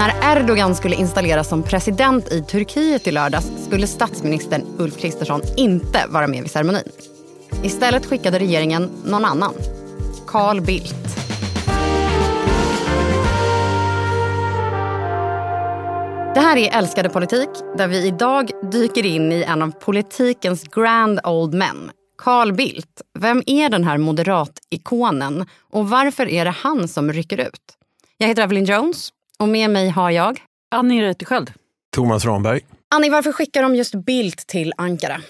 När Erdogan skulle installeras som president i Turkiet i lördags skulle statsministern Ulf Kristersson inte vara med vid ceremonin. Istället skickade regeringen någon annan. Carl Bildt. Det här är Älskade politik där vi idag dyker in i en av politikens grand old men. Carl Bildt. Vem är den här moderatikonen och varför är det han som rycker ut? Jag heter Evelyn Jones och med mig har jag... Annie Reuterskiöld. Thomas Ramberg. Annie, varför skickar de just Bildt till Ankara?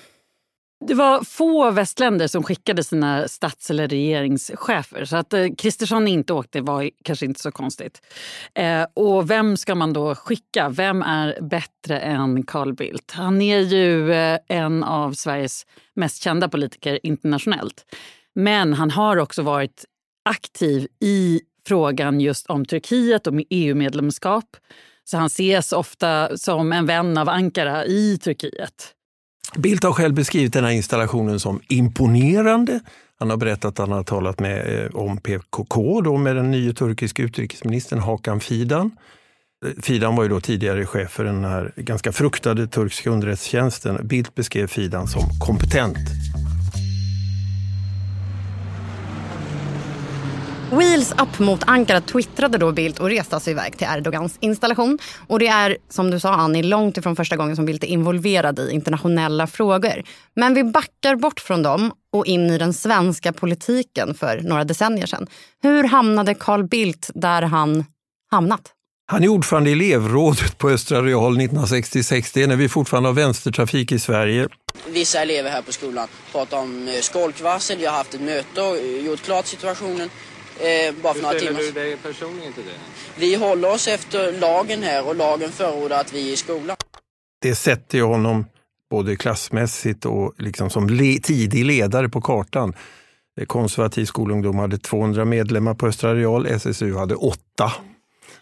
Det var få västländer som skickade sina stats eller regeringschefer. Så att eh, Kristersson inte åkte var kanske inte så konstigt. Eh, och vem ska man då skicka? Vem är bättre än Carl Bildt? Han är ju eh, en av Sveriges mest kända politiker internationellt. Men han har också varit aktiv i frågan just om Turkiet och EU-medlemskap. Så han ses ofta som en vän av Ankara i Turkiet. Bildt har själv beskrivit den här installationen som imponerande. Han har berättat att han har talat med, eh, om PKK då med den nya turkiska utrikesministern Hakan Fidan. Eh, Fidan var ju då tidigare chef för den här ganska fruktade turkiska underrättelsetjänsten. Bildt beskrev Fidan som kompetent. Wheels up mot Ankara twittrade då Bildt och reste alltså iväg till Erdogans installation. Och det är, som du sa Annie, långt ifrån första gången som Bildt är involverad i internationella frågor. Men vi backar bort från dem och in i den svenska politiken för några decennier sedan. Hur hamnade Carl Bildt där han hamnat? Han är ordförande i elevrådet på Östra Real 1966. Det är när vi fortfarande har vänstertrafik i Sverige. Vissa elever här på skolan pratar om eh, skolkvarsel. Vi har haft ett möte och eh, gjort klart situationen. Eh, bara för några timmar. Hur ställer du dig personligen till det? Vi håller oss efter lagen här och lagen förordar att vi är i skolan. Det sätter ju honom både klassmässigt och liksom som le tidig ledare på kartan. Konservativ skolungdom hade 200 medlemmar på Östra Real, SSU hade åtta.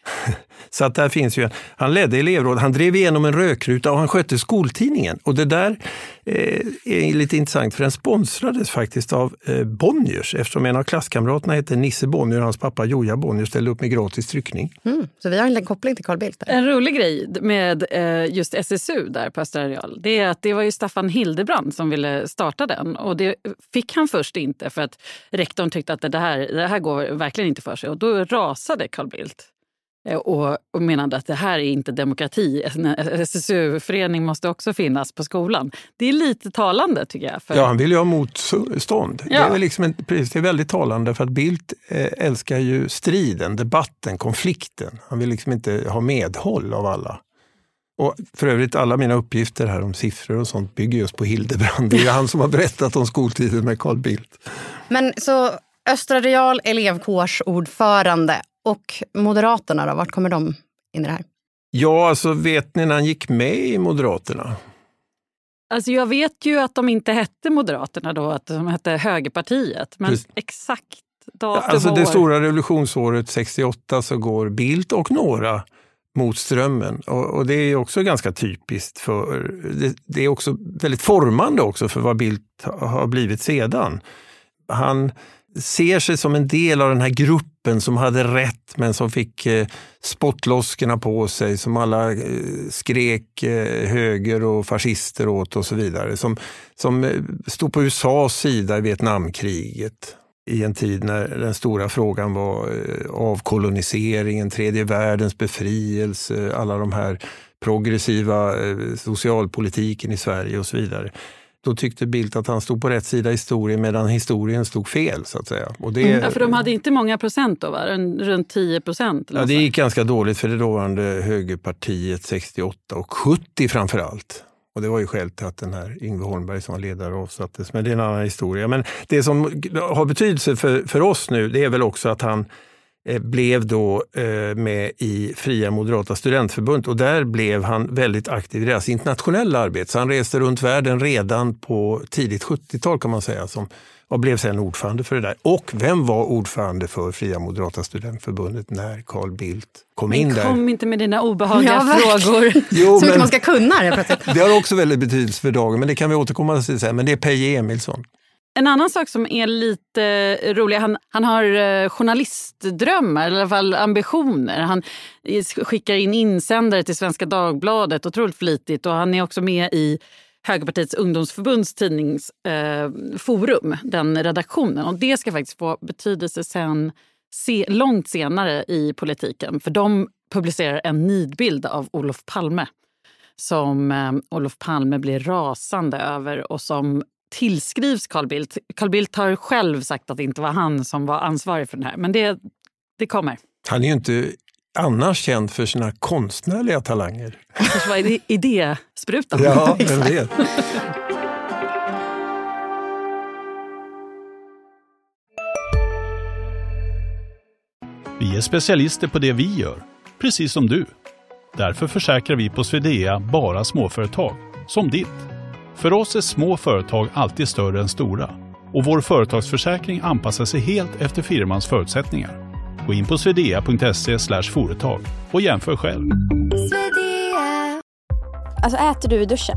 Så att där finns ju, han ledde elevråd, han drev igenom en rökruta och han skötte skoltidningen. Och det där eh, är lite intressant för den sponsrades faktiskt av eh, Bonniers eftersom en av klasskamraterna hette Nisse Bonnier och hans pappa Joja Bonnier ställde upp med gratis tryckning. Mm, så vi har en koppling till Carl Bildt. Där. En rolig grej med eh, just SSU där på Östra Real det är att det var ju Staffan Hildebrand som ville starta den. Och det fick han först inte för att rektorn tyckte att det här, det här går verkligen inte för sig. Och då rasade Carl Bildt. Eh, och, och menade att det här är inte demokrati. En SSU-förening måste också finnas på skolan. Det är lite talande tycker jag. För... Ja, han vill ju ha motstånd. Ja. Det, är liksom en, det är väldigt talande för att Bildt eh, älskar ju striden, debatten, konflikten. Han vill liksom inte ha medhåll av alla. Och för övrigt, alla mina uppgifter här om siffror och sånt bygger just på Hildebrand. Det är han som har berättat om skoltiden med Carl Bildt. Men så Östra Real elevkårsordförande och Moderaterna då, vart kommer de in i det här? Ja, alltså vet ni när han gick med i Moderaterna? Alltså jag vet ju att de inte hette Moderaterna då, att de hette Högerpartiet. Men Precis. exakt datum Alltså det år. stora revolutionsåret 68 så går Bildt och några mot strömmen. Och, och det är också ganska typiskt för, det, det är också väldigt formande också för vad Bildt ha- har blivit sedan. Han ser sig som en del av den här gruppen som hade rätt men som fick eh, spottloskorna på sig, som alla eh, skrek eh, höger och fascister åt och så vidare. Som, som eh, stod på USAs sida i Vietnamkriget i en tid när den stora frågan var eh, avkoloniseringen, tredje världens befrielse, alla de här progressiva eh, socialpolitiken i Sverige och så vidare. Då tyckte Bildt att han stod på rätt sida i historien medan historien stod fel. så att säga. Och det, Ja, för de hade inte många procent då, va? Runt 10 procent? ja, det gick ganska dåligt för det dåvarande högerpartiet 68 och 70 framför allt. Och det var ju skälet till att den här Yngve Holmberg som var ledare avsattes. Men det är en annan historia. Men det som har betydelse för, för oss nu det är väl också att han blev då eh, med i Fria Moderata Studentförbundet och där blev han väldigt aktiv i deras internationella arbete. Så han reste runt världen redan på tidigt 70-tal kan man säga som, och blev sen ordförande för det där. Och vem var ordförande för Fria Moderata Studentförbundet när Carl Bildt kom in Men där? kom inte med dina obehagliga Ja, frågor. Jo, Så mycket men- man ska kunna det plötsligt. Det har också väldigt betydelse för dagen, men det kan vi återkomma till sen. Men det är Peje Emilsson. En annan sak som är lite rolig, han, han har eh, journalistdrömmar, eller i alla fall ambitioner. Han skickar in insändare till Svenska Dagbladet otroligt flitigt och han är också med i Högerpartiets ungdomsförbunds tidningsforum, eh, den redaktionen. Och det ska faktiskt få betydelse sen, se, långt senare i politiken. För de publicerar en nidbild av Olof Palme som eh, Olof Palme blir rasande över och som tillskrivs Carl Bildt. Carl Bildt har själv sagt att det inte var han som var ansvarig för det här, men det, det kommer. Han är ju inte annars känd för sina konstnärliga talanger. Kanske var idésprutan. Ja, vem vet. Vi är specialister på det vi gör, precis som du. Därför försäkrar vi på Swedea bara småföretag, som ditt. För oss är små företag alltid större än stora och vår företagsförsäkring anpassar sig helt efter firmans förutsättningar. Gå in på swedea.se företag och jämför själv. Alltså äter du i duschen?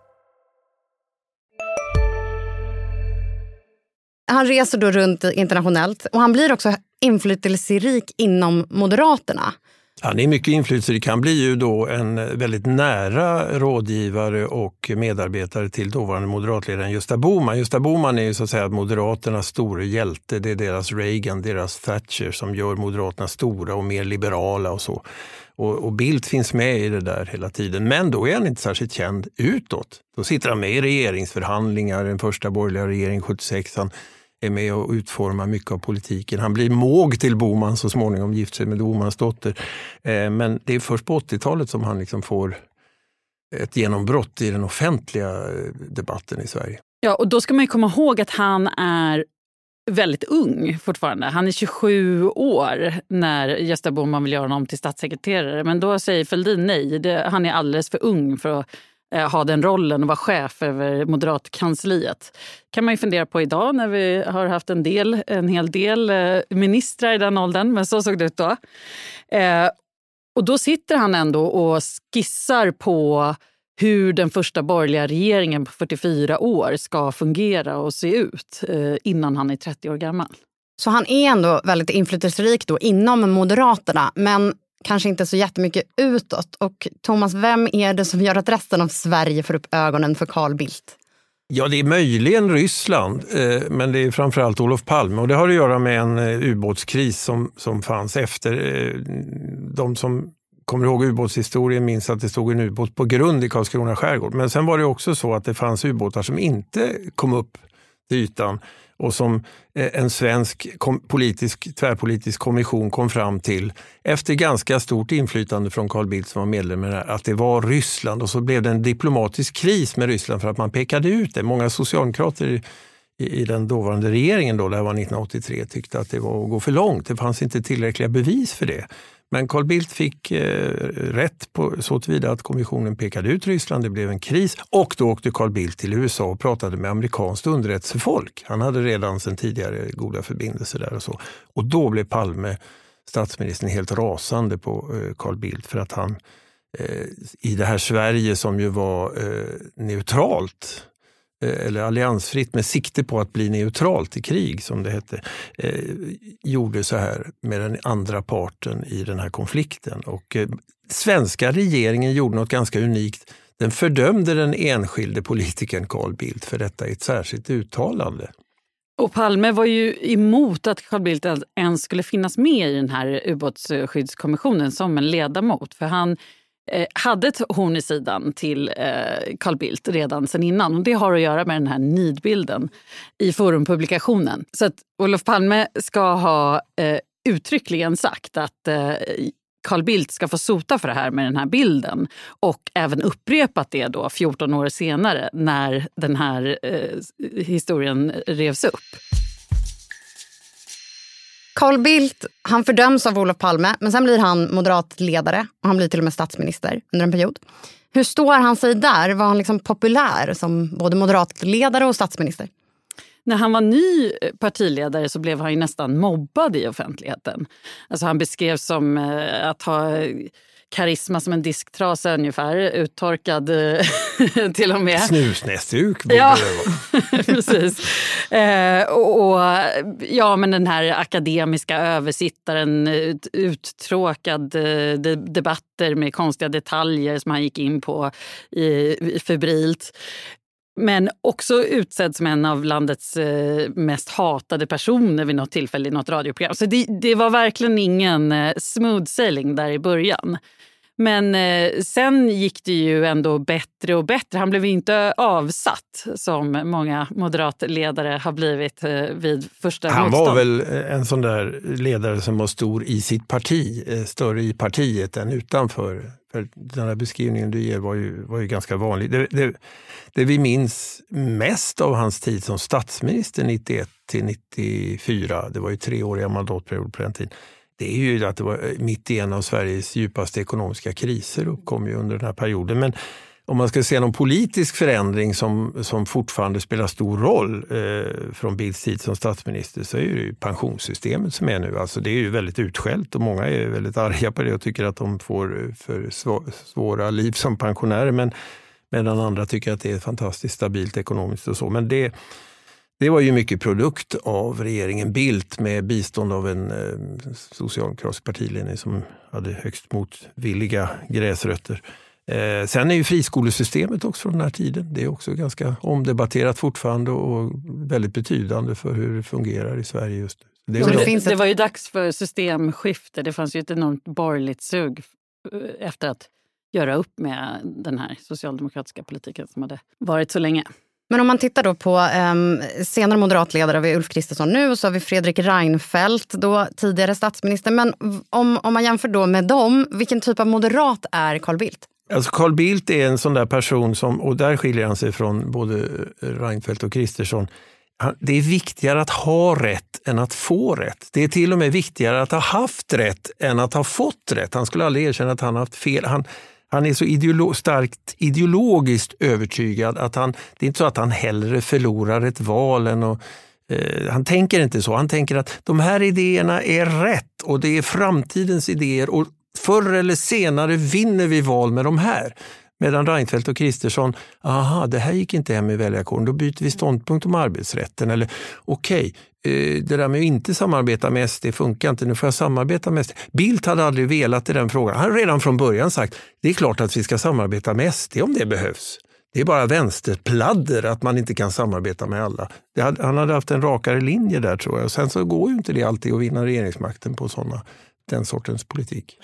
Han reser då runt internationellt och han blir också inflytelserik inom Moderaterna. Han är mycket inflytelserik. Han blir ju då en väldigt nära rådgivare och medarbetare till dåvarande moderatledaren Gösta Bohman. Gösta Bohman är ju så att säga Moderaternas store hjälte. Det är deras Reagan, deras Thatcher som gör Moderaterna stora och mer liberala och så. Och, och Bildt finns med i det där hela tiden. Men då är han inte särskilt känd utåt. Då sitter han med i regeringsförhandlingar, den första borgerliga regeringen 76. Är med och utformar mycket av politiken. Han blir måg till Boman så småningom, gift sig med Bomans dotter. Eh, men det är först på 80-talet som han liksom får ett genombrott i den offentliga eh, debatten i Sverige. Ja, och då ska man komma ihåg att han är väldigt ung fortfarande. Han är 27 år när Gösta Bohman vill göra honom till statssekreterare. Men då säger Fälldin nej. Det, han är alldeles för ung för att Eh, ha den rollen och vara chef över moderatkansliet. kan man ju fundera på idag när vi har haft en, del, en hel del eh, ministrar i den åldern. Men så såg det ut då. Eh, och då sitter han ändå och skissar på hur den första borgerliga regeringen på 44 år ska fungera och se ut innan han är 30 år gammal. Så han är ändå väldigt inflytelserik då inom Moderaterna men kanske inte så jättemycket utåt. Och Thomas, vem är det som gör att resten av Sverige får upp ögonen för Carl Bildt? Ja, det är möjligen Ryssland, eh, men det är framförallt Olof Palme. Och det har att göra med en eh, ubåtskris som, som fanns efter. Eh, de som kommer ihåg ubåtshistorien minns att det stod en ubåt på grund i Karlskrona skärgård. Men sen var det också så att det fanns ubåtar som inte kom upp till ytan och som eh, en svensk politisk, tvärpolitisk kommission kom fram till efter ganska stort inflytande från Carl Bildt som var medlem i det här, att det var Ryssland och så blev det en diplomatisk kris med Ryssland för att man pekade ut det. Många socialdemokrater i den dåvarande regeringen, då, det här var 1983, tyckte att det var att gå för långt. Det fanns inte tillräckliga bevis för det. Men Carl Bildt fick eh, rätt på så tillvida att kommissionen pekade ut Ryssland, det blev en kris och då åkte Carl Bildt till USA och pratade med amerikanskt underrättelsefolk. Han hade redan sedan tidigare goda förbindelser där och så. Och då blev Palme, statsministern, helt rasande på eh, Carl Bildt för att han eh, i det här Sverige som ju var eh, neutralt Eh, eller alliansfritt med sikte på att bli neutralt i krig, som det hette, eh, gjorde så här med den andra parten i den här konflikten. Och eh, svenska regeringen gjorde något ganska unikt. Den fördömde den enskilde politikern Carl Bildt för detta i ett särskilt uttalande. Och Palme var ju emot att Carl Bildt ens skulle finnas med i den här ubåtsskyddskommissionen som en ledamot. För han eh, hade ett horn i sidan till eh, Carl Bildt redan sen innan. Och det har att göra med den här nidbilden i forumpublikationen. Så att Olof Palme ska ha eh, uttryckligen sagt att eh, Carl Bildt ska få sota för det här med den här bilden. Och även upprepat det då 14 år senare när den här eh, historien revs upp. Carl Bildt han fördöms av Olof Palme men sen blir han moderatledare och han blir till och med statsminister under en period. Hur står han sig där? Var han liksom populär som både moderatledare och statsminister? När han var ny partiledare så blev han ju nästan mobbad i offentligheten. Alltså han beskrevs som eh, att ha karisma som en disktrasa ungefär. Uttorkad eh, till och med. Snusnäsduk borde ja, det vara. precis. Eh, och, och, ja, men den här akademiska översittaren, ut, uttråkad eh, de, debatter med konstiga detaljer som han gick in på i, i febrilt. Men också utsedd som en av landets eh, mest hatade personer vid något tillfälle i något radioprogram. Så det, det var verkligen ingen eh, smooth sailing där i början. Men eh, sen gick det ju ändå bättre och bättre. Han blev inte avsatt som många moderatledare har blivit eh, vid första Han motstånd. var väl en sån där ledare som var stor i sitt parti, eh, större i partiet än utanför. För den här beskrivningen du ger var ju, var ju ganska vanlig. Det, det, det vi minns mest av hans tid som statsminister 91 till 94, det var ju treåriga mandatperioder på den tiden, det är ju att det var eh, mitt i en av Sveriges djupaste ekonomiska kriser uppkom ju under den här perioden. Men om man ska se någon politisk förändring som, som fortfarande spelar stor roll eh, från Bildts tid som statsminister så är det ju pensionssystemet som är nu. Alltså det är ju väldigt utskällt och många är väldigt arga på det och tycker att de får eh, för svåra liv som pensionärer. Men, medan andra tycker att det är fantastiskt stabilt ekonomiskt och så. Men det, det var ju mycket produkt av regeringen Bildt med bistånd av en eh, socialdemokratisk partiledning som hade högst motvilliga gräsrötter. Eh, sen är ju friskolesystemet också från den här tiden. Det är också ganska omdebatterat fortfarande och väldigt betydande för hur det fungerar i Sverige just nu. Det, det, det, det var ju dags för systemskifte. Det fanns ju ett enormt borgerligt sug eh, efter att göra upp med den här socialdemokratiska politiken som hade varit så länge. Men om man tittar då på um, senare moderatledare, har vi Ulf Kristersson nu och så har vi Fredrik Reinfeldt, då tidigare statsminister. Men om, om man jämför då med dem, vilken typ av moderat är Carl Bildt? Alltså Carl Bildt är en sån där person som, och där skiljer han sig från både eh, Reinfeldt och Kristersson. Det är viktigare att ha rätt än att få rätt. Det är till och med viktigare att ha haft rätt än att ha fått rätt. Han skulle aldrig erkänna att han haft fel. Han, han är så ideolo starkt ideologiskt övertygad att han, det är inte så att han hellre förlorar ett val än att eh, han tänker inte så. Han tänker att de här idéerna är rätt och det är framtidens idéer och förr eller senare vinner vi val med de här. Medan Reinfeldt och Kristersson, aha, det här gick inte hem i väljarkåren, då byter vi ståndpunkt om arbetsrätten. Eller okej, okay, eh, det där med att inte samarbeta med SD funkar inte, nu får jag samarbeta med SD. Bildt hade aldrig velat i den frågan. Han har redan från början sagt, det är klart att vi ska samarbeta med SD om det behövs. Det är bara vänsterpladder att man inte kan samarbeta med alla. Hade, han hade haft en rakare linje där tror jag. Och sen så går ju inte det alltid att vinna regeringsmakten på såna, den sortens politik.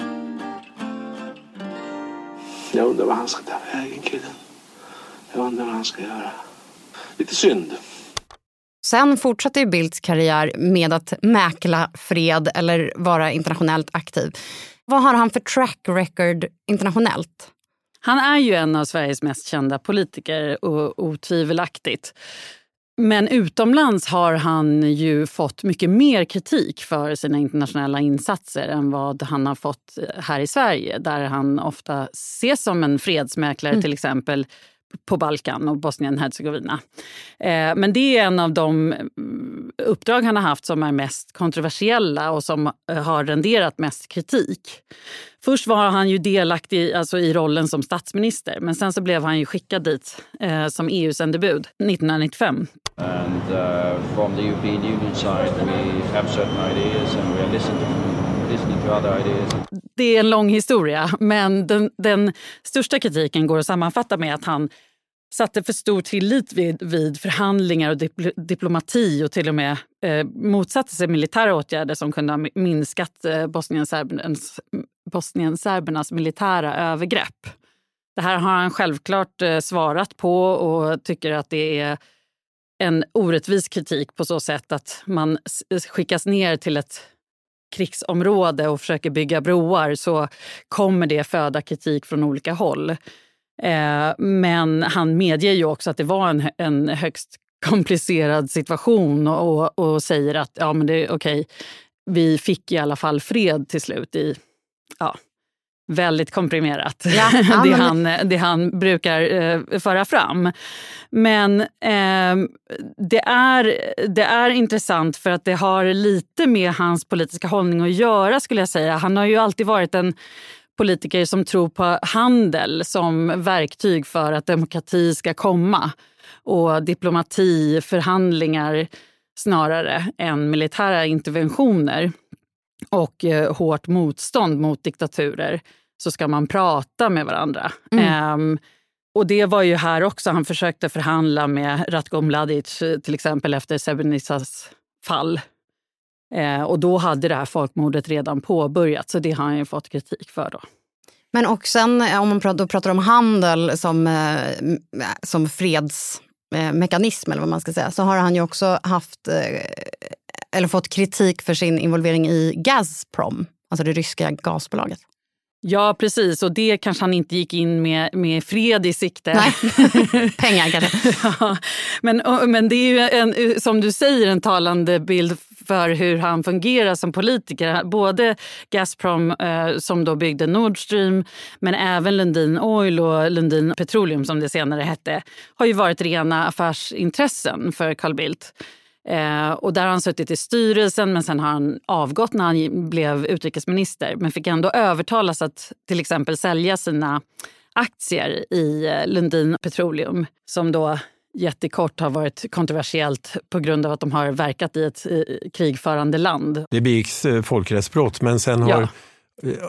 Jag undrar vad han ska ta vägen, killen. Jag undrar vad han ska göra. Lite synd. Sen fortsatte ju Bildts karriär med att mäkla fred eller vara internationellt aktiv. Vad har han för track record internationellt? Han är ju en av Sveriges mest kända politiker, och otvivelaktigt. Men utomlands har han ju fått mycket mer kritik för sina internationella insatser än vad han har fått här i Sverige där han ofta ses som en fredsmäklare mm. till exempel på Balkan och Bosnien-Hercegovina. Eh, men det är en av de uppdrag han har haft som är mest kontroversiella och som eh, har renderat mest kritik. Först var han ju delaktig alltså, i rollen som statsminister men sen så blev han ju skickad dit eh, som EU-sändebud 1995. And uh, from the European Union side we have certain ideas and we are listening to, listening to other ideas. Det är en lång historia men den, den största kritiken går att sammanfatta med att han satte för stor tillit vid, vid förhandlingar och dipl diplomati och till och med eh, motsatte sig militära åtgärder som kunde ha minskat eh, bosnienserbernas, bosnienserbernas militära övergrepp. Det här har han självklart eh, svarat på och tycker att det är en orättvis kritik på så sätt att man skickas ner till ett krigsområde och försöker bygga broar så kommer det föda kritik från olika håll. Eh, men han medger ju också att det var en, en högst komplicerad situation och, och säger att ja, men det är okej. vi fick i alla fall fred till slut i ja, väldigt komprimerat, Ja, ja, det, han, det han brukar eh, föra fram. Men eh, det, är, det är intressant för att det har lite med hans politiska hållning att göra. skulle jag säga. Han har ju alltid varit en politiker som tror på handel som verktyg för att demokrati ska komma. Och diplomati, förhandlingar snarare än militära interventioner och eh, hårt motstånd mot diktaturer så ska man prata med varandra. Ehm, och det var ju här också. Han försökte förhandla med Ratko Mladic eh, till exempel efter Srebrenicas fall. Eh, och då hade det här folkmordet redan påbörjats, så det har han ju fått kritik för. då. Men också en- om man pratar, då pratar om handel som, eh, som fredsmekanism, eh, eller vad man ska säga, så har han ju också haft, eh, eller fått kritik för sin involvering i Gazprom, alltså det ryska gasbolaget. Ja, precis. Och det kanske han inte gick in med, med fred i sikte. Nej, pengar kanske. Ja, men, men det är ju en, som du säger en talande bild för hur han fungerar som politiker. Både Gazprom eh, som då byggde Nord Stream men även Lundin Oil och Lundin Petroleum som det senare hette har ju varit rena affärsintressen för Carl Bildt. Eh, och där har han suttit i styrelsen men sen har han avgått när han blev utrikesminister men fick ändå övertalas att till exempel sälja sina aktier i eh, Lundin Petroleum som då jättekort har varit kontroversiellt på grund av att de har verkat i ett eh, krigförande land. Det begicks eh, folkrättsbrott, men sen har, Ja.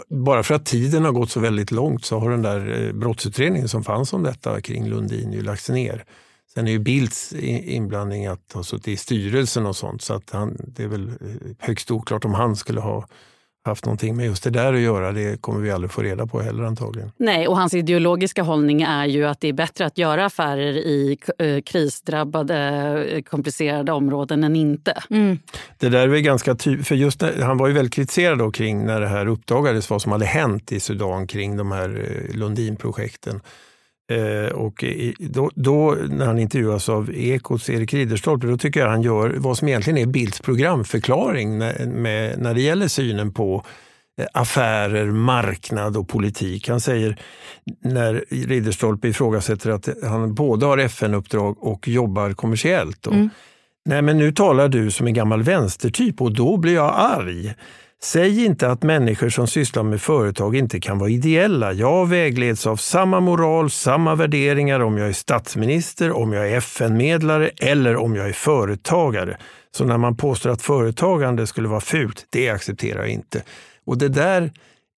bara för att tiden har gått så väldigt långt så har den där brottsutredningen som fanns om detta kring Lundin ju lagts ner. Sen är ju Bildts inblandning att ha suttit i styrelsen och sånt, så att han, det är väl eh, högst oklart om han skulle ha haft någonting med just det där att göra. Det kommer vi aldrig få reda på heller antagligen. Nej, och hans ideologiska hållning är ju att det är bättre att göra affärer i eh, krisdrabbade, eh, komplicerade områden än inte. Det där är ganska tydligt, för just när, han var ju väldigt kritiserad då kring när det här uppdagades vad som hade hänt i Sudan kring de här Lundinprojekten. Eh, och i, då, då när han intervjuas av Ekots Erik Ridderstolpe, då tycker jag han gör vad som egentligen är Bildts programförklaring när, med, när det gäller synen på eh, affärer, marknad och politik. Han säger när Ridderstolpe ifrågasätter att han både har FN-uppdrag och jobbar kommersiellt. Då. Nej, men nu talar du som en gammal vänstertyp och då blir jag arg. Säg inte att människor som sysslar med företag inte kan vara ideella. Jag vägleds av samma moral, samma värderingar om jag är statsminister, om jag är FN-medlare eller om jag är företagare. Så när man påstår att företagande skulle vara fult, det accepterar jag inte. Och det där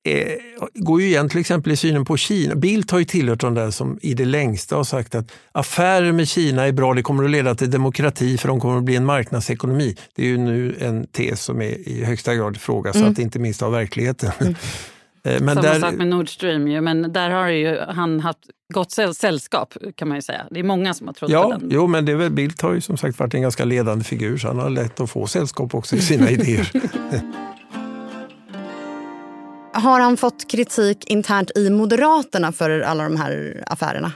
eh, går ju igen till exempel i synen på Kina. Bildt har ju tillhört de där som i det längsta har sagt att affärer med Kina är bra, det kommer att leda till demokrati för de kommer att bli en marknadsekonomi. Det är ju nu en tes som är i högsta grad ifrågasatt, inte minst av verkligheten. Eh, Men Samma där, sak med Nord Stream, ju, men där har ju han haft gott säll- sällskap kan man ju säga. Det är många som har trott på Ja, den. jo, men det är väl, Bildt har ju som sagt varit en ganska ledande figur så han har lätt att få sällskap också i sina idéer. Har han fått kritik internt i Moderaterna för alla de här affärerna?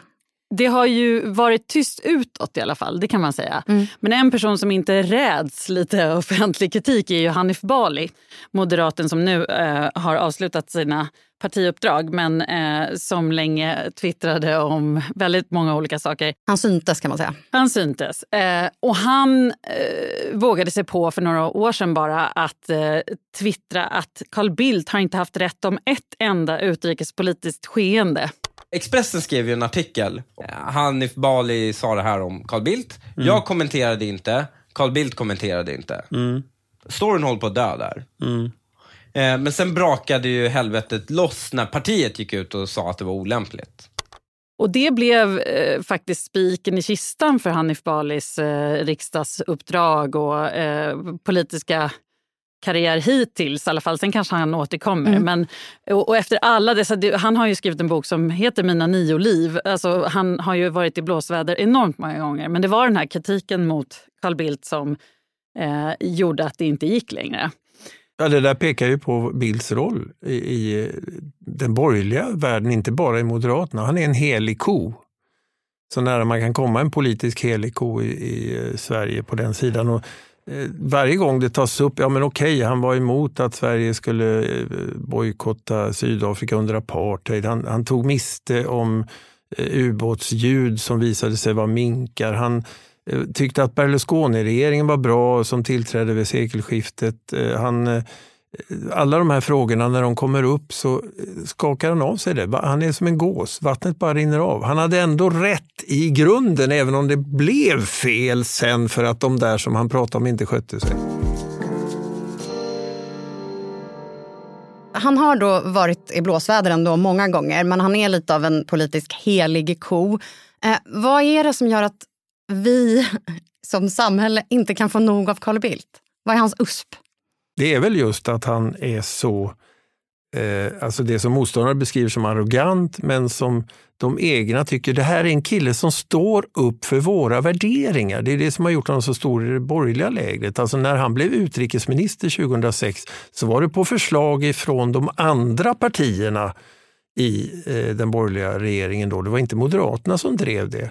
Det har ju varit tyst utåt i alla fall, det kan man säga. Men en person som inte räds lite offentlig kritik är ju Hanif Bali. Moderaten som nu eh, har avslutat sina partiuppdrag men eh, som länge twittrade om väldigt många olika saker. Han syntes kan man säga. Han syntes. Eh, och han eh, vågade sig på för några år sedan bara att eh, twittra att Carl Bildt har inte haft rätt om ett enda utrikespolitiskt skeende. Expressen skrev ju en artikel. Hanif Bali sa det här om Carl Bildt. Jag kommenterade inte, Carl Bildt kommenterade inte. Storyn håller på att dö där. Eh, Men sen brakade ju helvetet loss när partiet gick ut och sa att det var olämpligt. Och det blev eh, faktiskt spiken i kistan för Hanif Balis eh, riksdagsuppdrag och eh, politiska karriär hittills i alla fall. Sen kanske han återkommer. Men, och, och efter alla dessa, han har ju skrivit en bok som heter Mina nio liv. Alltså, han har ju varit i blåsväder enormt många gånger. Men det var den här kritiken mot Carl Bildt som eh, gjorde att det inte gick längre. Ja, det där pekar ju på Bildts roll i, i eh, den borgerliga världen, inte bara i Moderaterna. Han är en helig ko. Så nära man kan komma en politisk helig ko i, i eh, Sverige på den sidan. Och eh, varje gång det tas upp, ja men okej, han var emot att Sverige skulle eh, bojkotta Sydafrika under apartheid. Han, han tog miste om eh, ubåtsljud som visade sig vara minkar. Han Eh, tyckte att Berlusconi-regeringen var bra som tillträdde vid sekelskiftet. Eh, han eh, alla de här frågorna, när de kommer upp så skakar han av sig det. Han är som en gås, vattnet bara rinner av. Han hade ändå rätt i grunden, även om det blev fel sen för att de där som han pratade om inte skötte sig. Han har då varit i blåsväder ändå många gånger, men han är lite av en politisk helig ko. Eh, vad är det som gör att vi som samhälle inte kan få nog av Carl Bildt? Vad är hans USP? det är väl just att han är så, eh, alltså det som motståndare beskriver som arrogant, men som de egna tycker, det här är en kille som står upp för våra värderingar. Det är det som har gjort honom så stor i det borgerliga lägret. Alltså när han blev utrikesminister 2006 så var det på förslag ifrån de andra partierna i eh, den borgerliga regeringen. Då. Det var inte Moderaterna som drev det.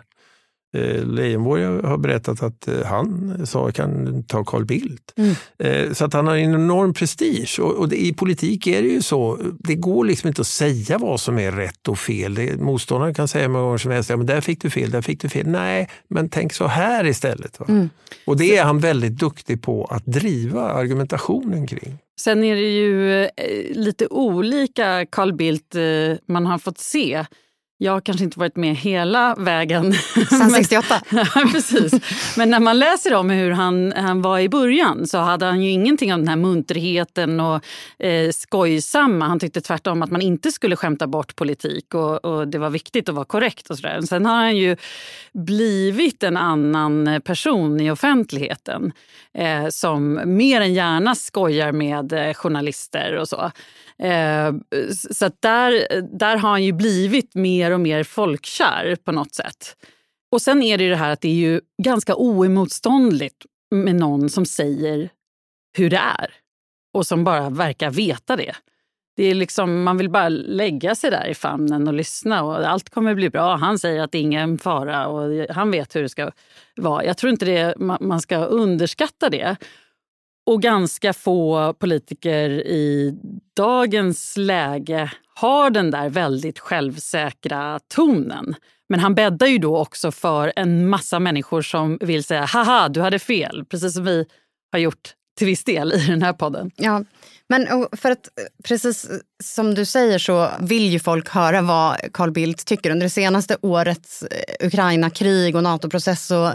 Eh, Leijonborg har berättat att eh, han sa kan ta Carl Bildt. Mm. Eh, så att han har en enorm prestige. Och, det, i politik är det ju så, det går liksom inte att säga vad som är rätt och fel. Det, motståndaren kan säga många gånger som helst, ja, men där fick du fel, där fick du fel. Nej, men tänk så här istället. Mm. Och det är han väldigt duktig på att driva argumentationen kring. Sen är det ju lite olika Carl Bildt man har fått se. Jag har kanske inte varit med hela vägen. Sen 68? precis. Men när man läser om hur han, han var i början så hade han ju ingenting av den här munterheten och eh, skojsamma. Han tyckte tvärtom att man inte skulle skämta bort politik och, och det var viktigt att vara korrekt. och sådär. Sen har han ju blivit en annan person i offentligheten eh, som mer än gärna skojar med eh, journalister och så. Eh, så där, där har han ju blivit mer och mer folkkär på något sätt. Och sen är det det här att det är ju ganska oemotståndligt med någon som säger hur det är och som bara verkar veta det. Det är liksom, man vill bara lägga sig där i famnen och lyssna och allt kommer bli bra. Han säger att det är ingen fara och han vet hur det ska vara. Jag tror inte det, man ska underskatta det. Och ganska få politiker i dagens läge har den där väldigt självsäkra tonen. Men han bäddar ju då också för en massa människor som vill säga haha, du hade fel. Precis som vi har gjort till viss del i den här podden. Ja, men för att precis som du säger så vill ju folk höra vad Carl Bildt tycker. Under det senaste årets eh, Ukraina-krig och NATO-process så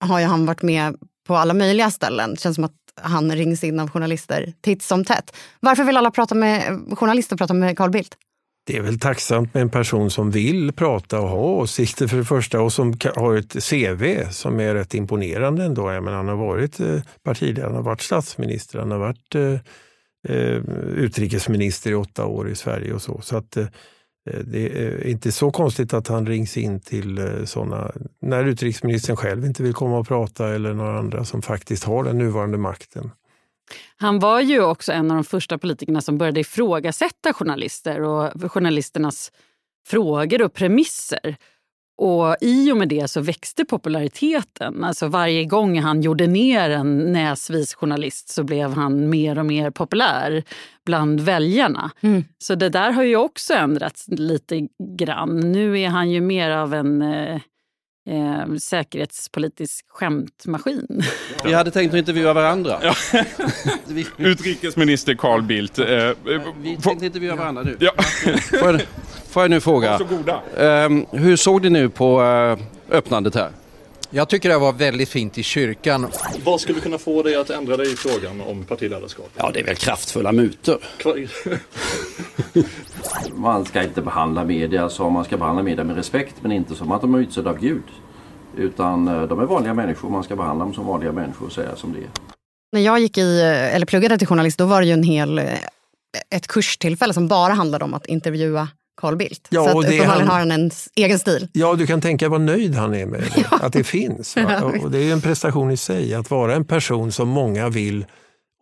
har ju han varit med på alla möjliga ställen. Det känns som att han rings in av journalister titt som tätt. Varför vill alla prata med, journalister prata med Carl Bildt? Det är väl tacksamt med en person som vill prata och ha åsikter för det första och som har ett CV som är rätt imponerande ändå. Jag menar, han har varit eh, partiledare, han har varit statsminister, han har varit eh, eh, utrikesminister i åtta år i Sverige och så. så att, eh, Eh, det är inte så konstigt att han rings in till eh, sådana, när utrikesministern själv inte vill komma och prata eller några andra som faktiskt har den nuvarande makten. Han var ju också en av de första politikerna som började ifrågasätta journalister och journalisternas frågor och premisser. Och I och med det så växte populariteten. Alltså varje gång han gjorde ner en näsvis journalist så blev han mer och mer populär bland väljarna. Mm. Så det där har ju också ändrats lite grann. Nu är han ju mer av en eh, eh, säkerhetspolitisk skämtmaskin. Vi hade tänkt att intervjua varandra. Ja. Utrikesminister Carl Bildt. Eh, vi tänkte intervjua varandra nu. Ja. Får, jag, nu fråga? Varsågoda. Eh, hur såg ni nu på eh, öppnandet här? Jag tycker det var väldigt fint i kyrkan. Vad skulle kunna få dig att ändra dig i frågan om partiledarskap? Ja, det är väl kraftfulla mutor. man ska inte behandla media som man ska behandla media med respekt men inte som att de är utsedda av Gud. Utan eh, de är vanliga människor, man ska behandla dem som vanliga människor och säga som det är. När jag gick i, eh, eller pluggade till journalist då var det ju en hel, ett kurstillfälle som bara handlade om att intervjua Carl Bildt. Ja, så uppenbarligen har han en egen stil. Ja, du kan tänka vad nöjd han är med det, ja. att det finns. Och det är en prestation i sig, att vara en person som många vill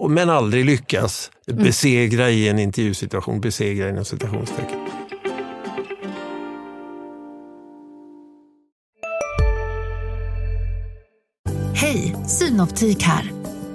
men aldrig lyckas mm. besegra i en intervjusituation, besegra inom citationstecken. Hej, Synoptik här.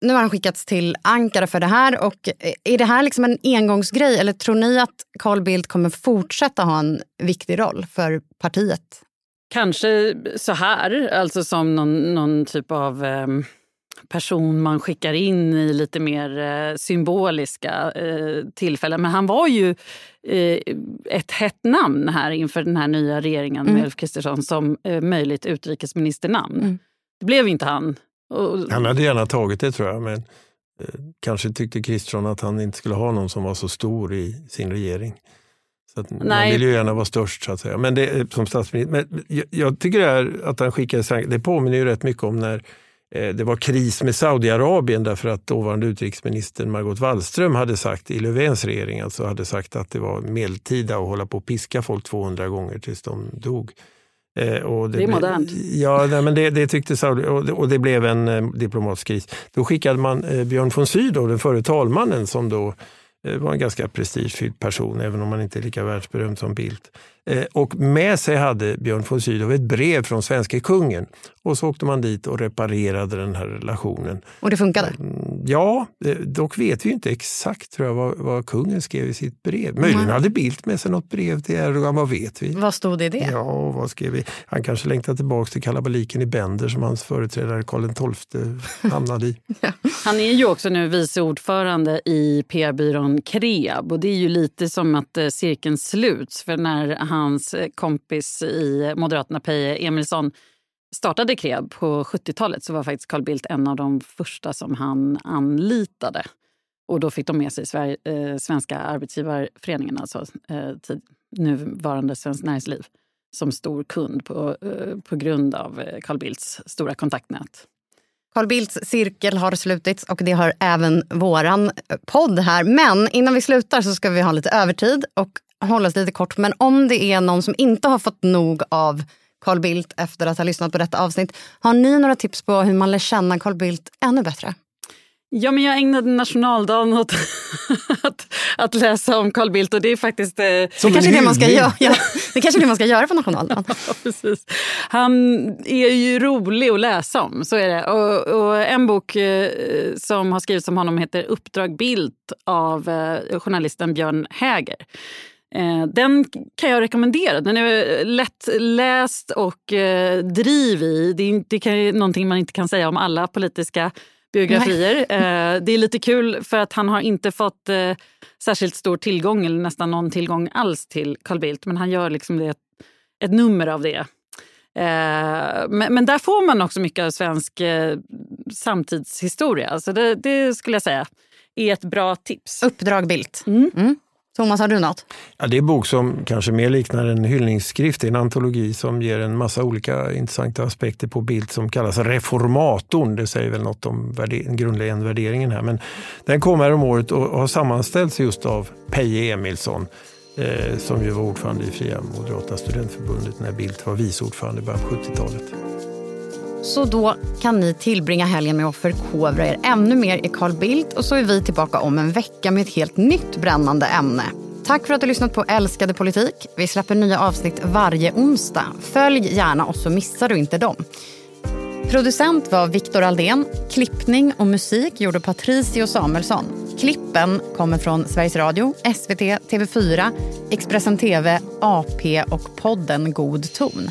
Nu har han skickats till Ankara för det här. Och är det här liksom en engångsgrej eller tror ni att Carl Bildt kommer fortsätta ha en viktig roll för partiet? Kanske så här, alltså som någon, någon typ av eh, person man skickar in i lite mer eh, symboliska eh, tillfällen. Men han var ju eh, ett hett namn här inför den här nya regeringen Mm. med Ulf Kristersson som eh, möjligt utrikesministernamn. Mm. Det blev inte han. Och, Han hade gärna tagit det tror jag, men eh, kanske tyckte Kristersson att han inte skulle ha någon som var så stor i sin regering. Så att man Nej. vill ju gärna vara störst så att säga. Men det, eh, som statsminister, men jag, jag tycker det, här, att han skickade det påminner ju rätt mycket om när eh, det var kris med Saudiarabien därför att dåvarande utrikesministern Margot Wallström hade sagt i Löfvens regering, alltså hade sagt att det var medeltida att hålla på och piska folk 200 gånger tills de dog. Eh, och Det är ble- modernt. Ja, nej, men det, det tyckte Saudi och det, och det blev en eh, diplomatisk kris. Då skickade man eh, Björn von Sydow, den förre talmannen, som då eh, var en ganska prestigefylld person, även om man inte är lika världsberömd som Bildt. Eh, och med sig hade Björn von Sydow ett brev från svenska kungen. Och så åkte man dit och reparerade den här relationen. Och det funkade? Ja, eh, dock vet vi inte exakt tror jag, vad, vad kungen skrev i sitt brev. Möjligen Nej. hade Bildt med sig något brev till Erdogan, vad vet vi? Vad stod det i det? Ja, och vad skrev vi? Han kanske längtar tillbaka till kalabaliken i Bender som hans företrädare Karl XII hamnade i. Han är ju också nu vice ordförande i PR-byrån Kreab. Och det är ju lite som att eh, cirkeln sluts. För när hans eh, kompis i Moderaterna, Peje Emilsson, startade Kreab på 70-talet så var faktiskt Carl Bildt en av de första som han anlitade. Och då fick de med sig Sverige, eh, Svenska arbetsgivarföreningen, alltså eh, tid, nuvarande Svenskt Näringsliv, som stor kund på, eh, på grund av eh, Carl Bildts stora kontaktnät. Carl Bildts cirkel har slutits och det har även våran eh, podd här. Men innan vi slutar så ska vi ha lite övertid och hålla oss lite kort. Men om det är någon som inte har fått nog av Carl Bildt efter att ha lyssnat på detta avsnitt. Har ni några tips på hur man lär känna Carl Bildt ännu bättre? Ja, men jag ägnade nationaldagen åt att, att läsa om Carl Bildt och det är faktiskt... Eh, det kanske är det man ska göra. Ja, det kanske är det man ska göra på nationaldagen. Ja, precis. Han är ju rolig att läsa om, så är det. Och, och en bok eh, som har skrivits om honom heter Uppdrag Bildt av eh, journalisten Björn Häger. Eh, den kan jag rekommendera. Den är lättläst och eh, driv i. Det är, det kan, är någonting man inte kan säga om alla politiska biografier. Eh, det är lite kul för att han har inte fått särskilt stor tillgång eller nästan någon tillgång alls till Carl Bildt. Men han gör liksom det, ett nummer av det. Men, där får man också mycket av svensk samtidshistoria. Alltså det, det skulle jag säga är ett bra tips. Uppdrag Bildt. Mm. Thomas, har du något? Ja, det är en bok som kanske mer liknar en hyllningsskrift, Det är en antologi som ger en massa olika intressanta aspekter på Bildt som kallas reformatorn. Det säger väl något om värde- grundläggande värderingen här. Men den kom här om året och har sammanställts just av Peje Emilsson eh, som ju var ordförande i Fria Moderata studentförbundet när Bildt var vice ordförande i början på 70-talet. Så då kan ni tillbringa helgen med att förkovra er ännu mer i Carl Bildt och så är vi tillbaka om en vecka med ett helt nytt brännande ämne. Tack för att du lyssnat på Älskade politik. Vi släpper nya avsnitt varje onsdag. Följ gärna oss så missar du inte dem. Producent var Viktor Aldén. Klippning och musik gjorde Patricio Samuelsson. Klippen kommer från Sveriges Radio, SVT, TV4, Expressen TV, AP och podden God ton.